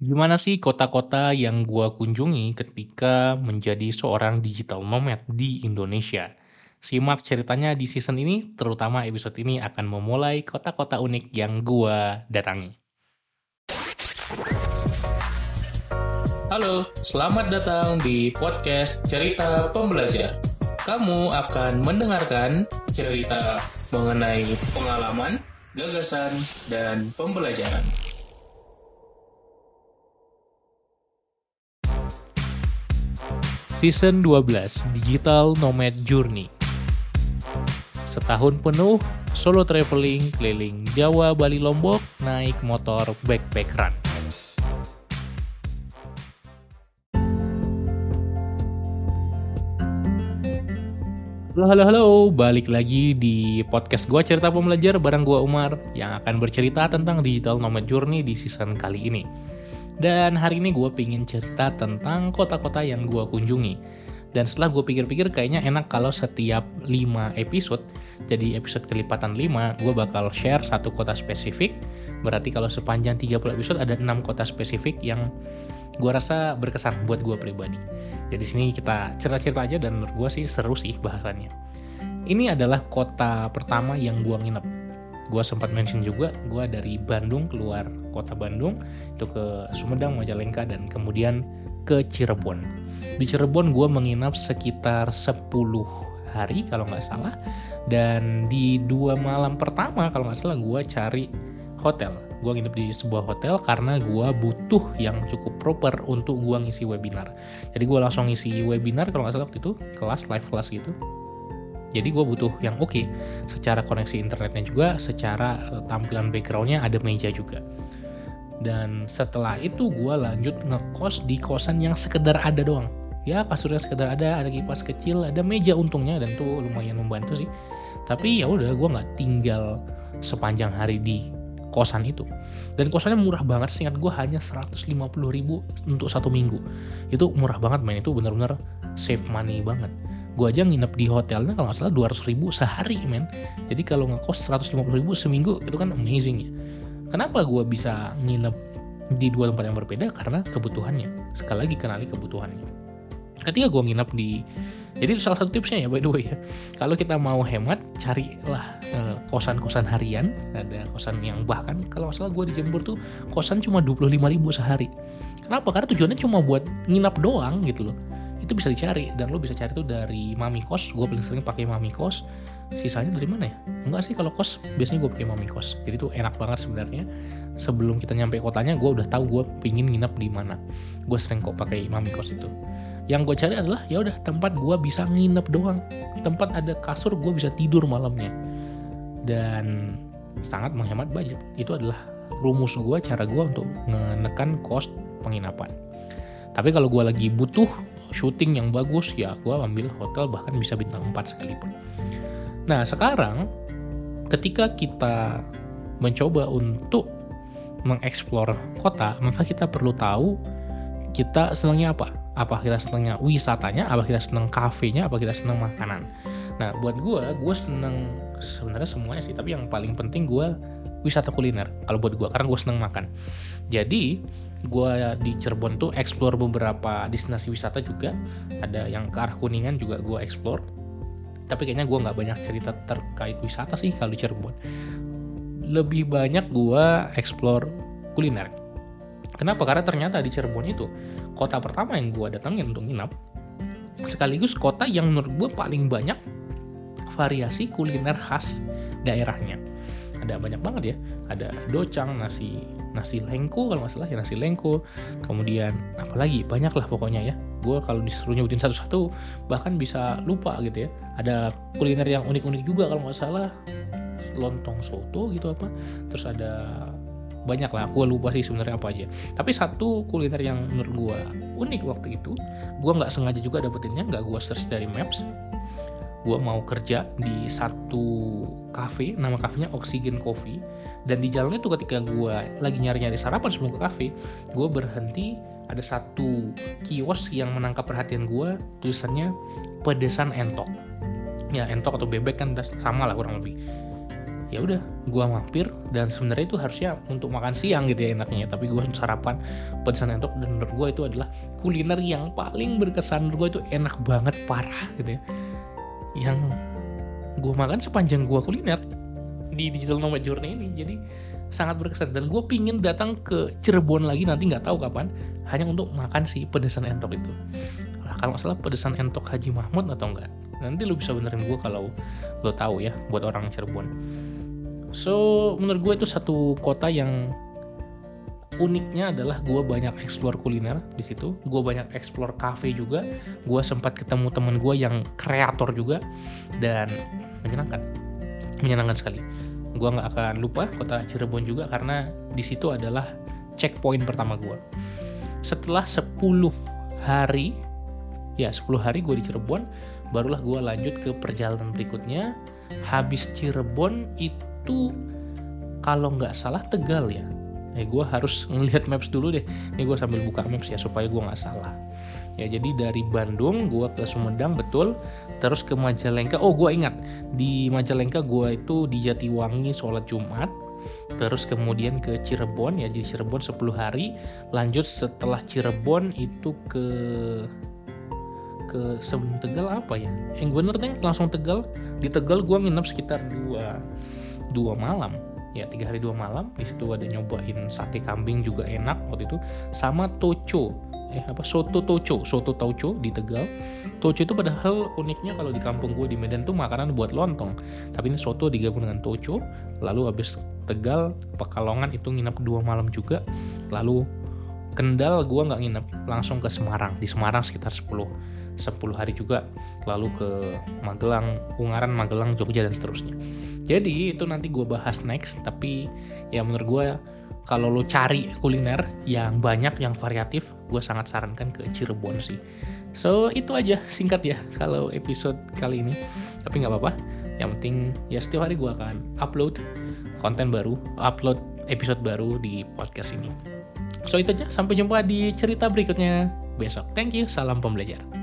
Gimana sih kota-kota yang gua kunjungi ketika menjadi seorang digital nomad di Indonesia? Simak ceritanya di season ini, terutama episode ini akan memulai kota-kota unik yang gua datangi. Halo, selamat datang di podcast Cerita Pembelajar. Kamu akan mendengarkan cerita mengenai pengalaman, gagasan, dan pembelajaran. Season 12 Digital Nomad Journey Setahun penuh solo traveling keliling Jawa, Bali, Lombok naik motor backpack run. Halo, halo, halo, balik lagi di podcast gua cerita pembelajar bareng gua Umar yang akan bercerita tentang digital nomad journey di season kali ini. Dan hari ini gue pingin cerita tentang kota-kota yang gue kunjungi. Dan setelah gue pikir-pikir kayaknya enak kalau setiap 5 episode, jadi episode kelipatan 5, gue bakal share satu kota spesifik. Berarti kalau sepanjang 30 episode ada 6 kota spesifik yang gue rasa berkesan buat gue pribadi. Jadi sini kita cerita-cerita aja dan menurut gue sih seru sih bahasannya. Ini adalah kota pertama yang gue nginep gue sempat mention juga gue dari Bandung keluar kota Bandung itu ke Sumedang Majalengka dan kemudian ke Cirebon. Di Cirebon gue menginap sekitar 10 hari kalau nggak salah. Dan di dua malam pertama kalau nggak salah gue cari hotel. Gue nginep di sebuah hotel karena gue butuh yang cukup proper untuk gue ngisi webinar. Jadi gue langsung ngisi webinar kalau nggak salah waktu itu kelas live kelas gitu jadi gue butuh yang oke. Okay. secara koneksi internetnya juga secara uh, tampilan backgroundnya ada meja juga. Dan setelah itu gue lanjut ngekos di kosan yang sekedar ada doang. Ya kasurnya sekedar ada ada kipas kecil ada meja untungnya dan tuh lumayan membantu sih. Tapi ya udah gue nggak tinggal sepanjang hari di kosan itu. Dan kosannya murah banget seingat gue hanya 150 ribu untuk satu minggu. Itu murah banget main itu bener-bener save money banget gue aja nginep di hotelnya kalau nggak salah 200 ribu sehari men. Jadi kalau ngekos 150 ribu seminggu itu kan amazing ya. Kenapa gue bisa nginep di dua tempat yang berbeda? Karena kebutuhannya. Sekali lagi kenali kebutuhannya. Ketika gue nginep di jadi itu salah satu tipsnya ya by the way ya. Kalau kita mau hemat carilah uh, kosan-kosan harian. Ada kosan yang bahkan kalau salah gue di Jember tuh kosan cuma 25 ribu sehari. Kenapa? Karena tujuannya cuma buat nginap doang gitu loh itu bisa dicari. Dan lo bisa cari tuh dari mami kos. Gue paling sering pakai mami kos. Sisanya dari mana ya? Enggak sih kalau kos biasanya gue pakai mami kos. Jadi tuh enak banget sebenarnya. Sebelum kita nyampe kotanya gue udah tahu gue pingin nginep di mana. Gue sering kok pakai mami kos itu. Yang gue cari adalah ya udah tempat gue bisa nginep doang. Tempat ada kasur gue bisa tidur malamnya. Dan sangat menghemat budget. Itu adalah rumus gue cara gue untuk menekan cost penginapan. Tapi kalau gue lagi butuh syuting yang bagus ya gue ambil hotel bahkan bisa bintang 4 sekalipun. Nah sekarang ketika kita mencoba untuk mengeksplor kota maka kita perlu tahu kita senangnya apa? Apa kita senangnya wisatanya? Apa kita senang kafenya? Apa kita senang makanan? Nah buat gue gue seneng sebenarnya semuanya sih tapi yang paling penting gue wisata kuliner kalau buat gue karena gue seneng makan. Jadi gue di Cirebon tuh explore beberapa destinasi wisata juga ada yang ke arah kuningan juga gue explore. Tapi kayaknya gue nggak banyak cerita terkait wisata sih kalau di Cirebon. Lebih banyak gue explore kuliner. Kenapa? Karena ternyata di Cirebon itu kota pertama yang gue datangin untuk nginap sekaligus kota yang menurut gue paling banyak variasi kuliner khas daerahnya. Ada banyak banget ya. Ada docang nasi nasi lengko kalau nggak salah ya nasi lengko kemudian apalagi? Banyak lah pokoknya ya. Gue kalau disuruh nyebutin satu-satu bahkan bisa lupa gitu ya. Ada kuliner yang unik-unik juga kalau nggak salah. Lontong soto gitu apa. Terus ada banyak lah. Gue lupa sih sebenarnya apa aja. Tapi satu kuliner yang menurut gue unik waktu itu gue nggak sengaja juga dapetinnya nggak gue search dari maps gue mau kerja di satu cafe nama kafenya Oxygen Coffee. Dan di jalan itu ketika gue lagi nyari-nyari sarapan sebelum ke cafe gue berhenti ada satu kios yang menangkap perhatian gue tulisannya pedesan entok. Ya entok atau bebek kan sama lah kurang lebih. Ya udah gue mampir dan sebenarnya itu harusnya untuk makan siang gitu ya enaknya tapi gue sarapan pedesan entok dan menurut gue itu adalah kuliner yang paling berkesan. Menurut gue itu enak banget parah gitu ya yang gue makan sepanjang gue kuliner di digital nomad journey ini. Jadi sangat berkesan. Dan gue pingin datang ke Cirebon lagi nanti nggak tahu kapan hanya untuk makan si pedesan entok itu. Nah, kalau nggak salah pedesan entok Haji Mahmud atau enggak nanti lu bisa benerin gue kalau lo tahu ya buat orang Cirebon. So menurut gue itu satu kota yang uniknya adalah gue banyak explore kuliner di situ. Gue banyak explore cafe juga. Gue sempat ketemu temen gue yang kreator juga dan menyenangkan. Menyenangkan sekali. Gue nggak akan lupa kota Cirebon juga karena di situ adalah checkpoint pertama gue setelah 10 hari ya 10 hari gue di Cirebon barulah gue lanjut ke perjalanan berikutnya. Habis Cirebon itu kalau nggak salah Tegal ya eh gue harus ngelihat maps dulu deh. Ini gue sambil buka maps ya supaya gue nggak salah. Ya jadi dari Bandung gue ke Sumedang betul. Terus ke Majalengka oh gue ingat. Di Majalengka gue itu di Jatiwangi sholat Jumat. Terus kemudian ke Cirebon ya di Cirebon 10 hari. Lanjut setelah Cirebon itu ke ke sebelum Tegal apa ya? Yang bener deh langsung Tegal. Di Tegal gue nginep sekitar dua dua malam ya tiga hari dua malam di situ ada nyobain sate kambing juga enak waktu itu sama toco. Eh apa soto toco soto toco di Tegal. Toco itu padahal uniknya kalau di kampung gue di Medan tuh makanan buat lontong. Tapi ini soto digabung dengan toco lalu habis Tegal Pekalongan itu nginep dua malam juga. Lalu Kendal gue nggak nginep langsung ke Semarang. Di Semarang sekitar 10 10 hari juga. Lalu ke Magelang, Ungaran, Magelang, Jogja dan seterusnya. Jadi itu nanti gue bahas next tapi ya menurut gue kalau lo cari kuliner yang banyak yang variatif gue sangat sarankan ke Cirebon sih. So itu aja singkat ya kalau episode kali ini tapi nggak apa-apa yang penting ya setiap hari gue akan upload konten baru, upload episode baru di podcast ini. So itu aja, sampai jumpa di cerita berikutnya besok. Thank you, salam pembelajar.